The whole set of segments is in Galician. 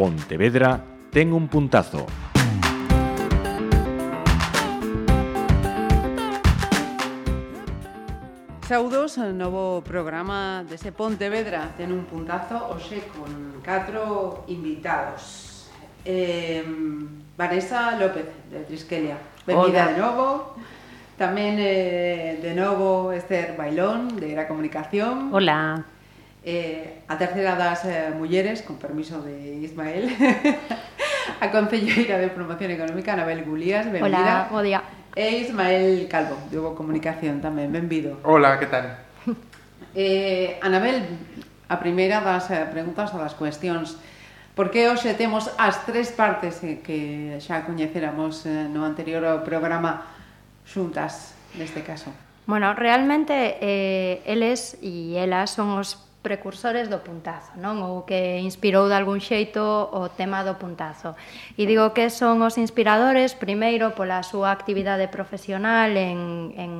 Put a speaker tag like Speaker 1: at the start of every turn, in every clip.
Speaker 1: Pontevedra ten un puntazo.
Speaker 2: Saudos, novo programa dese Pontevedra ten un puntazo hoxe con catro invitados. Eh, Vanessa López, de Triskelia. Benvida de novo. Tamén eh, de novo Esther Bailón, de Era Comunicación.
Speaker 3: Hola.
Speaker 2: Eh, a terceira das eh, mulleres, con permiso de Ismael, a Concelleira de Promoción Económica, Anabel Gulías, benvida.
Speaker 3: Hola, bo día.
Speaker 2: E Ismael Calvo, de Hugo Comunicación tamén, benvido.
Speaker 4: Hola, que tal?
Speaker 2: Eh, Anabel, a primeira das eh, preguntas ou das cuestións, Por que hoxe temos as tres partes eh, que xa coñeceramos eh, no anterior ao programa xuntas, neste caso.
Speaker 3: Bueno, realmente eh, eles e elas son os precursores do puntazo, non? Ou que inspirou de algún xeito o tema do puntazo. E digo que son os inspiradores, primeiro, pola súa actividade profesional en, en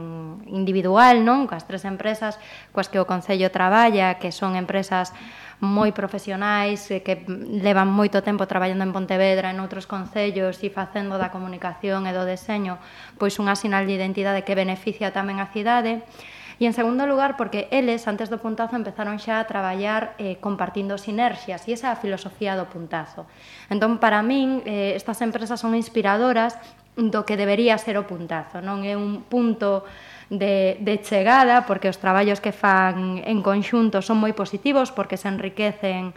Speaker 3: individual, non? Coas tres empresas coas que o Concello traballa, que son empresas moi profesionais eh, que levan moito tempo traballando en Pontevedra en outros concellos e facendo da comunicación e do deseño pois unha sinal de identidade que beneficia tamén a cidade E en segundo lugar, porque eles, antes do puntazo, empezaron xa a traballar eh, compartindo sinerxias, e esa é a filosofía do puntazo. Entón, para min, eh, estas empresas son inspiradoras do que debería ser o puntazo. Non é un punto de, de chegada, porque os traballos que fan en conxunto son moi positivos, porque se enriquecen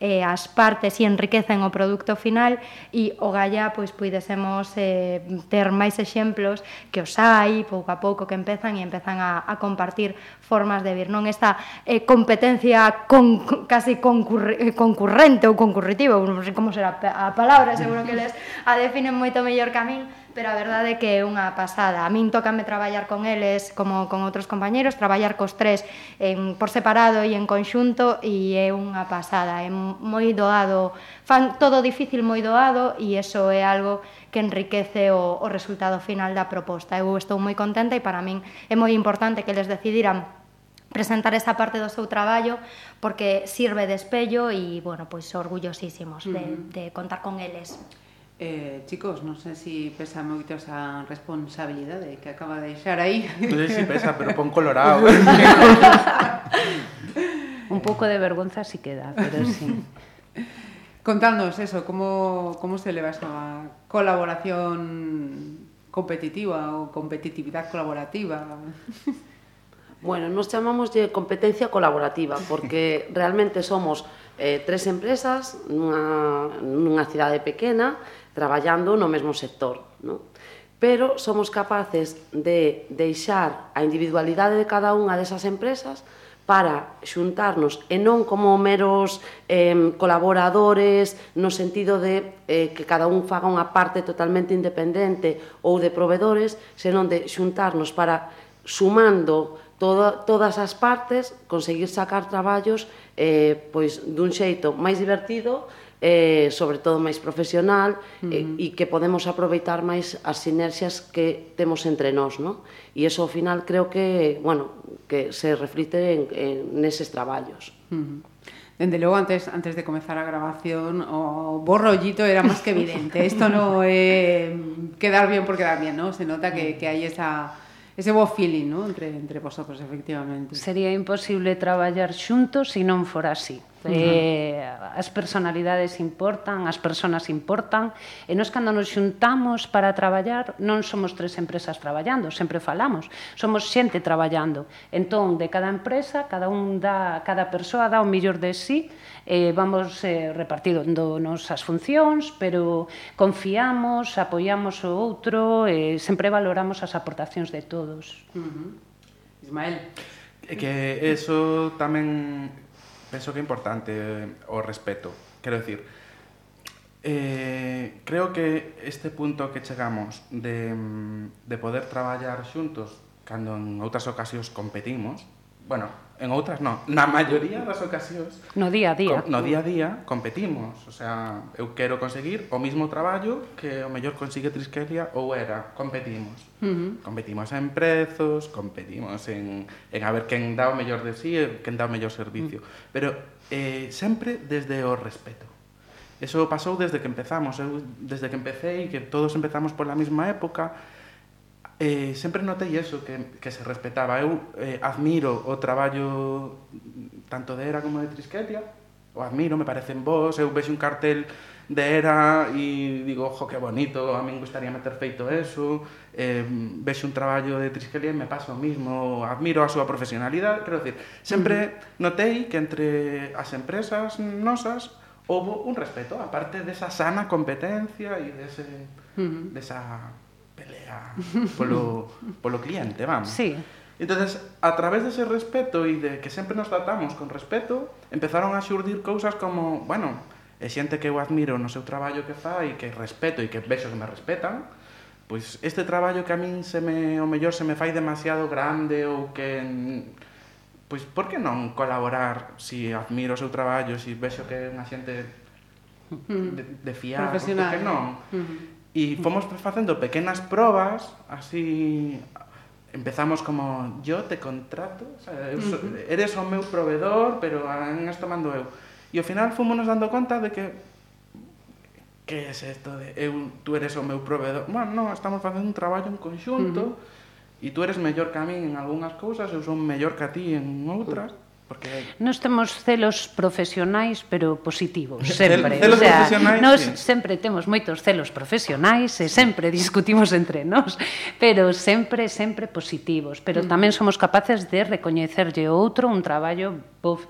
Speaker 3: eh, as partes e enriquecen o produto final e o Gaia pois puidesemos eh, ter máis exemplos que os hai pouco a pouco que empezan e empezan a, a compartir formas de vir. Non esta eh, competencia con, casi concurre, eh, concurrente ou concurritiva, non sei como será a palabra, seguro que les a definen moito mellor que a min, pero a verdade é que é unha pasada. A min tócame traballar con eles como con outros compañeros, traballar cos tres en, por separado e en conxunto e é unha pasada, é moi doado, fan todo difícil moi doado e eso é algo que enriquece o, o resultado final da proposta. Eu estou moi contenta e para min é moi importante que eles decidiran presentar esa parte do seu traballo porque sirve de espello e, bueno, pois orgullosísimos de, de contar con eles.
Speaker 2: Eh, chicos, non sei se si pesa moito esa responsabilidade que acaba de deixar aí.
Speaker 4: Non sei se si pesa, pero pon colorado.
Speaker 5: Un pouco de vergonza si queda, pero sí.
Speaker 2: Contándonos eso, como, como se leva esa colaboración competitiva ou competitividade colaborativa?
Speaker 6: Bueno, nos chamamos de competencia colaborativa porque realmente somos eh, tres empresas nunha, nunha cidade pequena traballando no mesmo sector. Non? Pero somos capaces de deixar a individualidade de cada unha desas empresas para xuntarnos e non como meros eh, colaboradores no sentido de eh, que cada un faga unha parte totalmente independente ou de provedores, senón de xuntarnos para sumando todo, todas as partes conseguir sacar traballos eh, pois dun xeito máis divertido eh, sobre todo máis profesional uh -huh. eh, e que podemos aproveitar máis as sinerxias que temos entre nós, no? E eso ao final creo que, bueno, que se reflite en, en neses traballos.
Speaker 2: Uh -huh. Dende logo, antes, antes de comezar a grabación, o borrollito era máis que evidente. Isto non é quedar bien por quedar bien, ¿no? Se nota que, que hai esa, ese bo feeling ¿no? entre, entre vosotros, efectivamente.
Speaker 5: Sería imposible traballar xuntos se non fora así. Uh -huh. Eh, as personalidades importan, as persoas importan, e nós cando nos xuntamos para traballar non somos tres empresas traballando, sempre falamos, somos xente traballando. Entón, de cada empresa, cada un dá, cada persoa dá o millor de si, sí, eh, vamos eh, repartíndonos as funcións, pero confiamos, apoiamos o outro, eh, sempre valoramos as aportacións de todos.
Speaker 2: Uh -huh. Ismael.
Speaker 4: Que eso tamén penso que é importante o respeto. Quero dicir, eh, creo que este punto que chegamos de, mm, de poder traballar xuntos cando en outras ocasións competimos, bueno, en outras non. Na maioría das ocasións...
Speaker 5: No día a día.
Speaker 4: No día a día competimos. O sea, eu quero conseguir o mismo traballo que o mellor consigue Trisquelia ou era. Competimos. Uh -huh. Competimos en prezos, competimos en, en a ver quen dá o mellor de sí quen dá o mellor servicio. Uh -huh. Pero eh, sempre desde o respeto. Eso pasou desde que empezamos. Eu, desde que empecé e que todos empezamos pola mesma época, eh, sempre notei eso, que, que se respetaba. Eu eh, admiro o traballo tanto de ERA como de Trisquetia, o admiro, me parecen vos, eu vexo un cartel de ERA e digo, ojo, que bonito, a min gustaría meter feito eso, eh, vexo un traballo de Trisquelia e me pasa o mismo, admiro a súa profesionalidade, quero decir, sempre notei que entre as empresas nosas houve un respeto, aparte desa sana competencia e dese, uh -huh. desa pelea polo, polo cliente, vamos.
Speaker 5: Sí.
Speaker 4: Entonces, a través dese de respeto e de que sempre nos tratamos con respeto, empezaron a xurdir cousas como, bueno, e xente que eu admiro no seu traballo que fai, que respeto e que vexo que me respetan, pois este traballo que a min se me, o mellor se me fai demasiado grande ou que pois por que non colaborar se si admiro o seu traballo, se si vexo que é unha xente de, de fiar, por que non? Uh -huh. E fomos facendo pequenas probas, así empezamos como yo te contrato, o sea, eu so, eres o meu proveedor, pero ah, en esto mando eu. E ao final fomos dando conta de que que é es isto de eu, tú eres o meu proveedor. Bueno, non, estamos facendo un traballo en conxunto uh -huh. e tú eres mellor que a min en algunhas cousas, eu son mellor que a ti en outras. Uh -huh Porque...
Speaker 5: Nos temos celos profesionais, pero positivos, sempre. Celos o sea, profesionais, nos sí. sempre temos moitos celos profesionais e sempre discutimos entre nós, pero sempre, sempre positivos. Pero mm. tamén somos capaces de recoñecerlle outro un traballo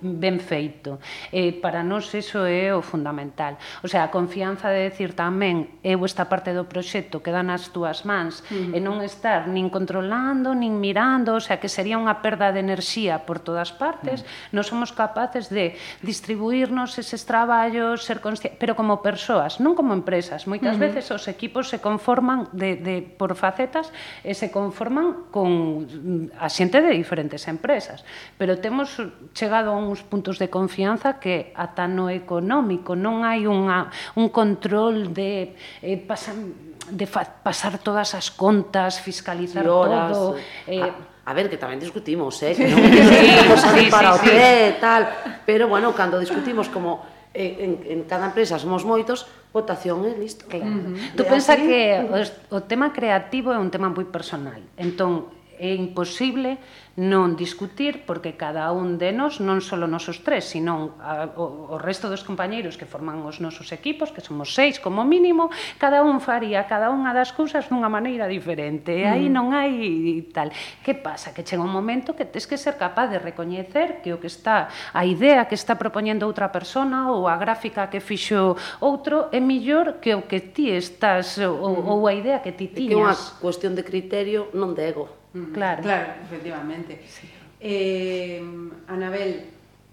Speaker 5: ben feito. Eh, para nós iso é o fundamental. O sea, a confianza de decir tamén eu esta parte do proxecto queda nas túas mans uh -huh. e non estar nin controlando, nin mirando, o sea, que sería unha perda de enerxía por todas partes, uh -huh non somos capaces de distribuirnos eses traballos, ser conscientes, pero como persoas, non como empresas. Moitas uh -huh. veces os equipos se conforman de, de por facetas e se conforman con mm, a xente de diferentes empresas, pero temos chegado a uns puntos de confianza que ata no económico non hai unha, un control de eh, pasan, de fa, pasar todas as contas, fiscalizar horas, todo. Eh,
Speaker 6: a A ver, que tamén discutimos, eh? Que non discutimos sí, sí, para o pé, sí. tal. Pero, bueno, cando discutimos como en, en cada empresa somos moitos, votación e listo.
Speaker 5: Claro. Uh -huh. Tú pensa que o, o tema creativo é un tema moi personal. Entón, é imposible non discutir porque cada un de nós, non só nosos tres, sino a, o, o resto dos compañeiros que forman os nosos equipos, que somos seis como mínimo, cada un faría cada unha das cousas dunha maneira diferente. E aí mm. non hai tal. Que pasa? Que chega un momento que tes que ser capaz de recoñecer que o que está a idea que está propoñendo outra persona ou a gráfica que fixo outro é mellor que o que ti estás ou, mm. ou a idea que ti tiñas.
Speaker 6: É que é unha cuestión de criterio, non de ego.
Speaker 2: Claro. Claro, efectivamente. Sí. Eh, Anabel,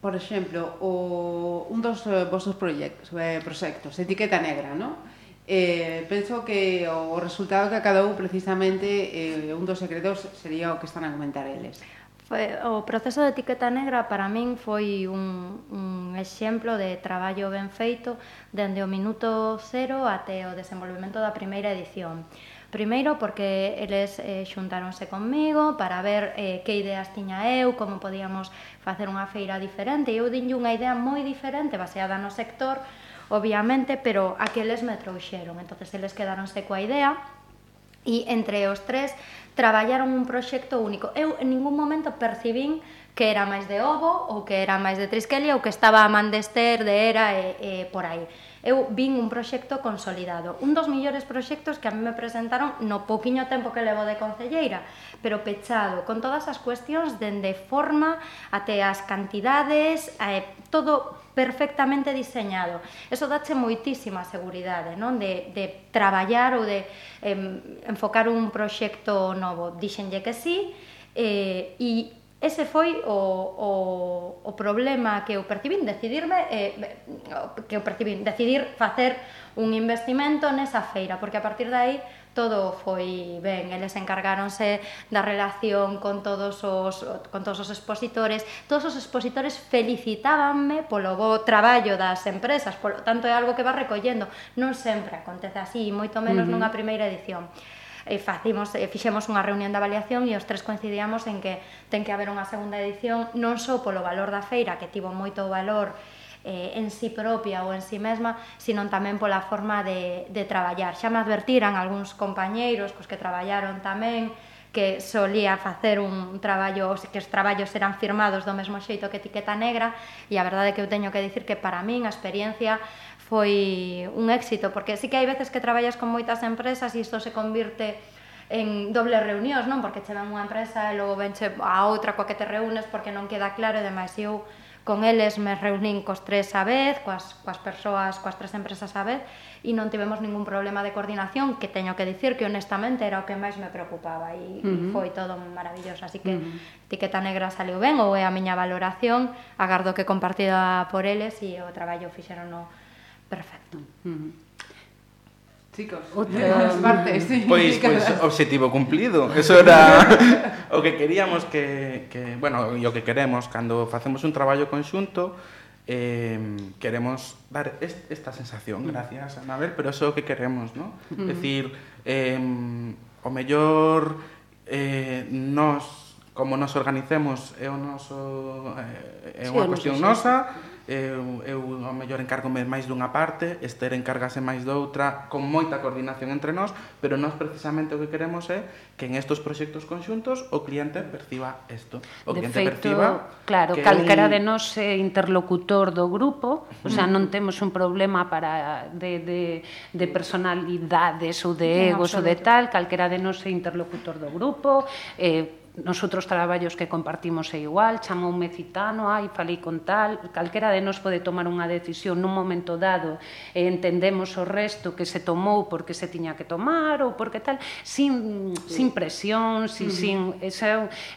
Speaker 2: por exemplo, o, un dos eh, vosos proxectos, proxectos, Etiqueta Negra, no? Eh, penso que o resultado que acabou precisamente eh, un dos secretos sería o que están a comentar eles.
Speaker 3: Foi, o proceso de etiqueta negra para min foi un, un exemplo de traballo ben feito dende o minuto cero até o desenvolvemento da primeira edición. Primeiro porque eles eh, xuntáronse conmigo para ver eh, que ideas tiña eu, como podíamos facer unha feira diferente. Eu dinlle unha idea moi diferente baseada no sector, obviamente, pero aqueles me trouxeron. Entonces eles quedaronse coa idea e entre os tres traballaron un proxecto único. Eu en ningún momento percibín que era máis de ovo ou que era máis de Triskelia ou que estaba a man de de Era e, e por aí. Eu vin un proxecto consolidado, un dos millores proxectos que a mí me presentaron no poquiño tempo que levo de concelleira, pero pechado, con todas as cuestións dende forma até as cantidades, eh, todo perfectamente diseñado. Eso dache moitísima seguridade, non? De, de traballar ou de eh, enfocar un proxecto novo. Dixenlle que sí, eh, e Ese foi o, o, o problema que eu percibín, decidirme, eh, que eu percibín, decidir facer un investimento nesa feira, porque a partir de aí todo foi ben, eles encargáronse da relación con todos os con todos os expositores. Todos os expositores felicitábanme polo bo traballo das empresas, polo tanto é algo que va recollendo, non sempre acontece así, moito menos uh -huh. nunha primeira edición e facimos, e fixemos unha reunión de avaliación e os tres coincidíamos en que ten que haber unha segunda edición non só polo valor da feira, que tivo moito valor eh, en si sí propia ou en si sí mesma, sino tamén pola forma de, de traballar. Xa me advertiran algúns compañeiros cos que traballaron tamén, que solía facer un traballo, que os traballos eran firmados do mesmo xeito que etiqueta negra, e a verdade é que eu teño que dicir que para min a experiencia foi un éxito, porque sí que hai veces que traballas con moitas empresas e isto se convirte en dobles reunións, non? Porque che ven unha empresa e logo venche a outra coa que te reúnes porque non queda claro e demais. E eu con eles me reunín cos tres a vez, coas, coas persoas, coas tres empresas a vez, e non tivemos ningún problema de coordinación, que teño que dicir que honestamente era o que máis me preocupaba, e, uh -huh. e foi todo maravilloso, así que uh -huh. etiqueta Negra saliu ben, ou é a miña valoración, agardo que compartida por eles, e o traballo fixeron no perfecto. Uh -huh.
Speaker 2: Chicos, outra eh, parte.
Speaker 4: Pois, pois obxectivo cumplido. Eso era o que queríamos que, que bueno, e o que queremos cando facemos un traballo conxunto eh, queremos dar est esta sensación, gracias Anabel, pero eso é o que queremos, ¿no? Uh -huh. decir, eh, o mellor eh, nos como nos organicemos é o noso eh, é unha sí, cuestión nosa, sí eu, eu ao mellor encargome máis dunha parte, Esther encárgase máis doutra, con moita coordinación entre nós, pero nós precisamente o que queremos é que en estos proxectos conxuntos o cliente perciba isto. O
Speaker 5: de
Speaker 4: cliente
Speaker 5: feito,
Speaker 4: perciba
Speaker 5: claro, que calquera un... de nós é interlocutor do grupo, o sea, non temos un problema para de, de, de personalidades ou de egos ou de tal, calquera de nós é interlocutor do grupo, eh, nosotros traballos que compartimos é igual, chamoume citano, ai, falei con tal, calquera de nos pode tomar unha decisión nun momento dado e entendemos o resto que se tomou porque se tiña que tomar ou porque tal, sin, sí. sin presión, sin, uh -huh. sin ese,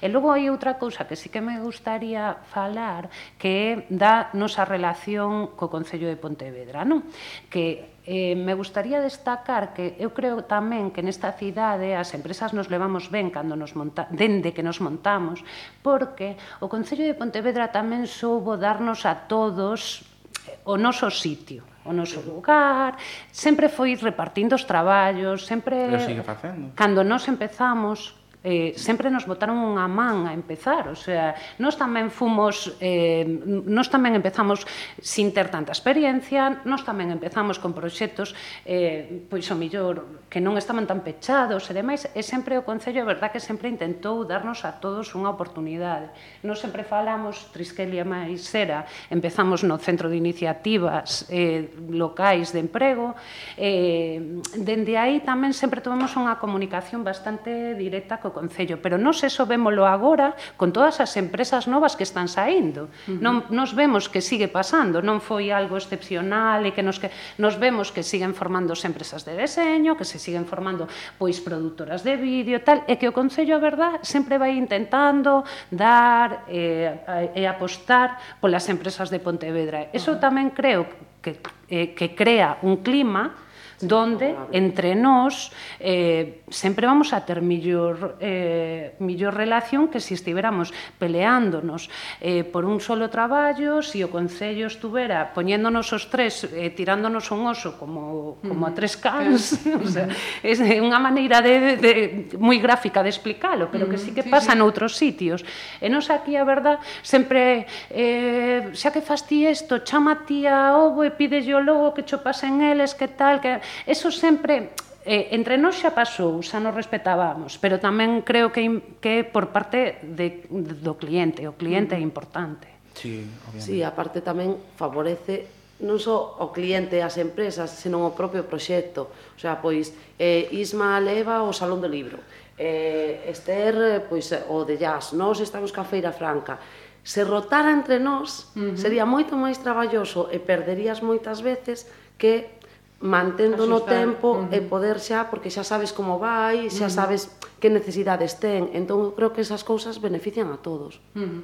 Speaker 5: e logo hai outra cousa que sí que me gustaría falar que é da nosa relación co Concello de Pontevedra, non? Que Eh, me gustaría destacar que eu creo tamén que nesta cidade as empresas nos levamos ben cando nos monta, dende que nos montamos, porque o Concello de Pontevedra tamén soubo darnos a todos eh, o noso sitio o noso lugar, sempre foi repartindo os traballos, sempre...
Speaker 4: Pero sigue facendo.
Speaker 5: Cando nos empezamos, eh, sempre nos botaron unha man a empezar, o sea, nós tamén fomos, eh, nós tamén empezamos sin ter tanta experiencia, nós tamén empezamos con proxectos, eh, pois o millor, que non estaban tan pechados e demais, e sempre o Concello, é verdad que sempre intentou darnos a todos unha oportunidade. Nós sempre falamos, Trisquelia máis era, empezamos no Centro de Iniciativas eh, Locais de Emprego, eh, dende aí tamén sempre tivemos unha comunicación bastante directa co co Concello, pero nós eso vémolo agora con todas as empresas novas que están saindo. Uh -huh. Non nos vemos que sigue pasando, non foi algo excepcional e que nos que nos vemos que siguen formando empresas de deseño, que se siguen formando pois produtoras de vídeo e tal, e que o Concello, a verdad, sempre vai intentando dar e, eh, e apostar polas empresas de Pontevedra. Eso uh -huh. tamén creo que, eh, que crea un clima donde entre nós eh, sempre vamos a ter millor, eh, millor relación que se estiveramos peleándonos eh, por un solo traballo, se si o Concello estuvera poñéndonos os tres, eh, tirándonos un oso como, como a tres cans, mm. o sea, é unha maneira de, de, de moi gráfica de explicalo, pero que sí que pasa sí. noutros sitios. E nos aquí, a verdad, sempre eh, xa que fas ti isto, chama ti a ovo e pídelle yo logo que cho pasen eles, que tal, que Eso sempre eh, entre nós xa pasou, xa nos respetábamos, pero tamén creo que, que por parte de, do cliente, o cliente é importante.
Speaker 4: Sí, obviamente.
Speaker 6: Sí, aparte tamén favorece non só o cliente e as empresas, senón o propio proxecto. O sea, pois, eh, Isma leva o Salón do Libro, eh, Esther, pois, o de Jazz, nós estamos ca Feira Franca. Se rotara entre nós, uh -huh. sería moito máis traballoso e perderías moitas veces que mantendo Asustar. no tempo uh -huh. e poder xa, porque xa sabes como vai, xa uh -huh. sabes que necesidades ten. Entón, creo que esas cousas benefician a todos.
Speaker 2: Uh -huh.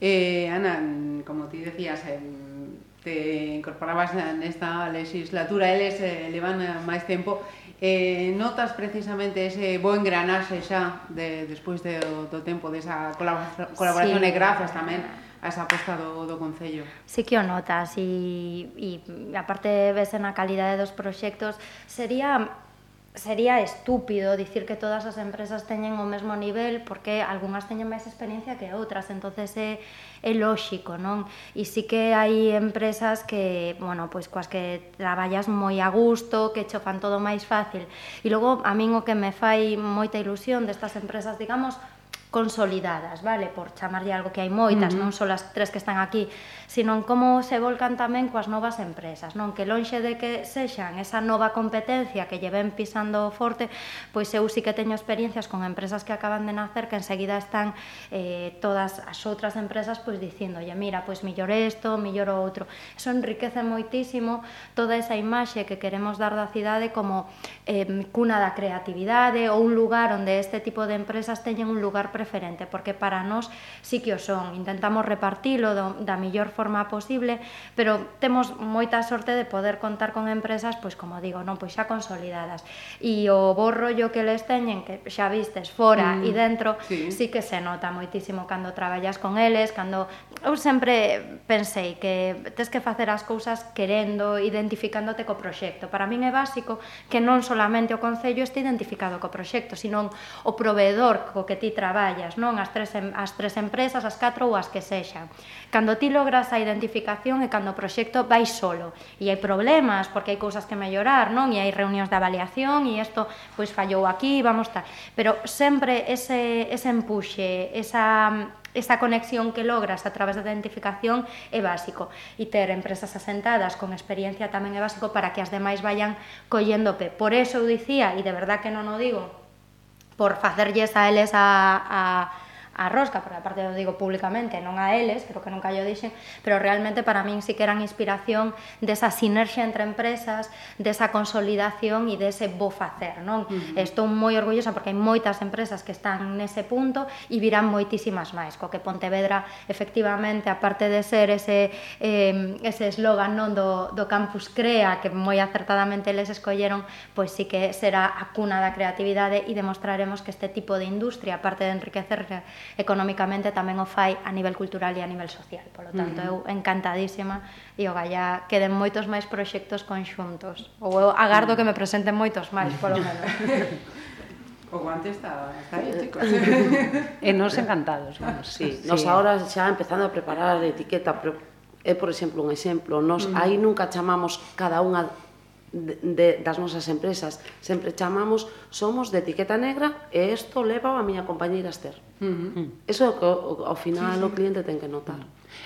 Speaker 2: eh, Ana, como ti decías, eh, te incorporabas nesta legislatura, eles eh, levan eh, máis tempo, eh, notas precisamente ese bo engranaxe xa de, despois de, do tempo desa colaboración sí. e grazas tamén a esa aposta do, do Concello.
Speaker 3: Si sí que o notas e, e aparte ves na calidade dos proxectos sería sería estúpido dicir que todas as empresas teñen o mesmo nivel porque algunhas teñen máis experiencia que outras, entonces é, é lóxico, non? E sí que hai empresas que, bueno, pois coas que traballas moi a gusto, que cho fan todo máis fácil. E logo a min o que me fai moita ilusión destas empresas, digamos, consolidadas, vale? Por chamarlle algo que hai moitas, uh -huh. non só as tres que están aquí, senón como se volcan tamén coas novas empresas, non que lonxe de que sexan esa nova competencia que lleven pisando forte, pois eu sí que teño experiencias con empresas que acaban de nacer que enseguida están eh, todas as outras empresas pois dicindo, "Oye, mira, pois mellor isto, mellor o outro". Eso enriquece moitísimo toda esa imaxe que queremos dar da cidade como eh, cuna da creatividade ou un lugar onde este tipo de empresas teñen un lugar preferente, porque para nós sí que o son. Intentamos repartilo do, da mellor forma forma posible, pero temos moita sorte de poder contar con empresas, pois como digo, non pois xa consolidadas. E o bo rollo que les teñen, que xa vistes fora mm, e dentro, sí. sí que se nota moitísimo cando traballas con eles, cando eu sempre pensei que tes que facer as cousas querendo, identificándote co proxecto. Para min é básico que non solamente o concello este identificado co proxecto, sino o proveedor co que ti traballas, non as tres as tres empresas, as catro ou as que sexan. Cando ti logras a identificación é cando o proxecto vai solo e hai problemas porque hai cousas que mellorar, non? E hai reunións de avaliación e isto pois fallou aquí, vamos tal. Pero sempre ese ese empuxe, esa esa conexión que logras a través da identificación é básico e ter empresas asentadas con experiencia tamén é básico para que as demais vayan collendo pé. Por eso eu dicía, e de verdad que non o digo, por facerlles a eles a, a a Rosca, porque aparte eu digo públicamente, non a eles, creo que nunca yo dixen, pero realmente para min sí que eran inspiración desa sinerxia entre empresas, desa consolidación e dese bo facer, non? Uh -huh. Estou moi orgullosa porque hai moitas empresas que están nese punto e virán moitísimas máis, co que Pontevedra efectivamente, aparte de ser ese eh, ese eslogan non do, do Campus Crea, que moi acertadamente les escolleron, pois sí que será a cuna da creatividade e demostraremos que este tipo de industria, aparte de enriquecer económicamente tamén o fai a nivel cultural e a nivel social. Por lo tanto, uh -huh. eu encantadísima e o ogallá queden moitos máis proxectos conxuntos. Ou eu agardo que me presenten moitos máis, polo menos.
Speaker 2: O guante está, está aí, chicos.
Speaker 5: e nos encantados, vamos.
Speaker 6: Sí, sí. nos ahora xa empezando a preparar a etiqueta, pero é, por exemplo, un exemplo. Nos mm. aí nunca chamamos cada unha de, de, das nosas empresas. Sempre chamamos, somos de etiqueta negra e isto leva a miña compañeira Esther. Uh -huh. Eso é o que ao final sí, sí. o cliente ten que notar.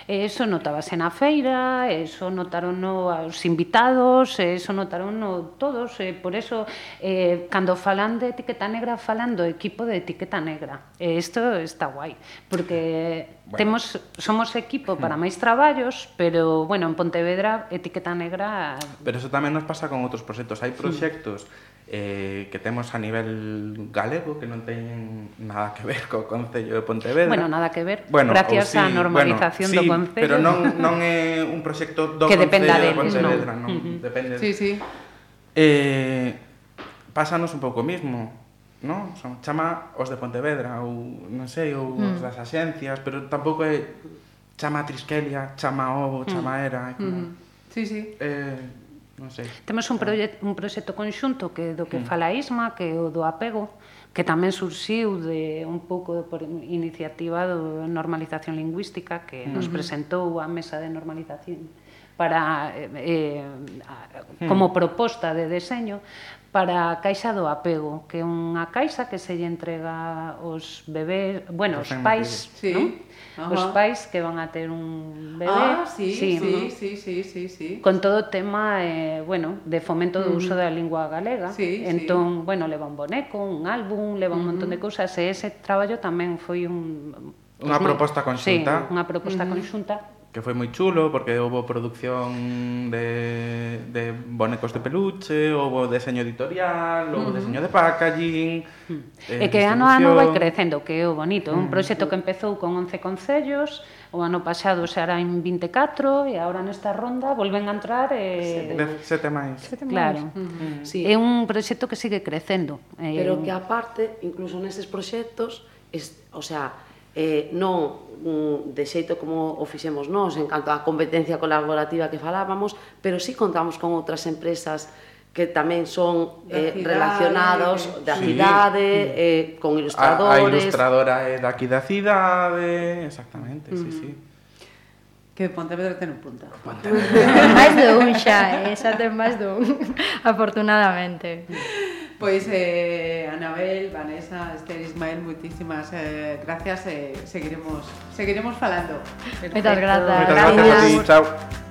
Speaker 5: E eso notábase na feira, eso notaron no, os invitados, eso notaron no, todos, e por eso eh, cando falan de etiqueta negra, falan do equipo de etiqueta negra. E isto está guai, porque bueno. Temos, somos equipo para máis traballos, pero, bueno, en Pontevedra, etiqueta negra...
Speaker 4: Pero eso tamén nos pasa con outros proxectos. Hai proxectos eh, que temos a nivel galego que non teñen nada que ver co Concello de Pontevedra.
Speaker 5: Bueno, nada que ver, bueno, gracias sí, normalización bueno, sí, do Concello.
Speaker 4: pero non, non é un proxecto do
Speaker 5: que Concello
Speaker 4: de Pontevedra, non, non uh -huh. depende.
Speaker 2: Sí, sí.
Speaker 4: Eh, pásanos un pouco mismo non? Son, chama os de Pontevedra ou non sei, ou mm. os das axencias, pero tampouco é chama a Trisquelia, chama a Ovo, mm. chama a Era, é como... Mm.
Speaker 2: Sí, sí.
Speaker 4: Eh, non sei.
Speaker 5: Temos un, proxecto, un proxecto conxunto que do que mm. fala Isma, que é o do apego, que tamén surxiu de un pouco por iniciativa do normalización lingüística que mm-hmm. nos mm presentou a mesa de normalización para eh, eh, mm. como proposta de deseño, para a Caixa do Apego, que é unha caixa que se lle entrega aos bebés, bueno, os pais, sí. non? Ajá. Os pais que van a ter un bebé.
Speaker 2: Ah, sí, sí, sí, ¿no? sí, sí, sí, sí.
Speaker 5: Con todo o tema, eh, bueno, de fomento do uso uh -huh. da lingua galega.
Speaker 2: Sí,
Speaker 5: entón,
Speaker 2: sí.
Speaker 5: bueno, leva un boneco, un álbum, leva un uh -huh. montón de cousas, e ese traballo tamén foi un...
Speaker 4: Pues, unha proposta conxunta.
Speaker 5: Sí, unha proposta uh -huh. conxunta
Speaker 4: que foi moi chulo porque houve producción de, de bonecos de peluche, houve deseño editorial, houve uh -huh. deseño de packaging... Uh
Speaker 5: -huh. Eh, e que ano a ano vai crecendo, que é o bonito. É un proxecto que empezou con 11 concellos, o ano pasado se hará en 24 e agora nesta ronda volven a entrar e...
Speaker 4: Sete, sete máis.
Speaker 5: Sete. Claro. Uh -huh. sí. É un proxecto que sigue crecendo.
Speaker 6: Eh, Pero que aparte, incluso nestes proxectos, es, o sea, eh, non mm, de xeito como o fixemos nós en canto á competencia colaborativa que falábamos, pero sí contamos con outras empresas que tamén son eh,
Speaker 2: cidade,
Speaker 6: relacionados da
Speaker 4: sí.
Speaker 6: cidade, eh, con
Speaker 4: ilustradores... A,
Speaker 6: a
Speaker 4: ilustradora é daqui da cidade, exactamente, mm. sí, sí. Mm.
Speaker 2: Que Pontevedra ten un punto. Pontevedra.
Speaker 3: máis de un xa, eh? xa ten máis de un, afortunadamente. Mm.
Speaker 2: Pois eh, Anabel, Vanessa, Esther, Ismael, muchísimas eh, gracias. Eh, seguiremos seguiremos falando.
Speaker 3: Moitas grazas.
Speaker 4: Moitas gracias a ti, chao.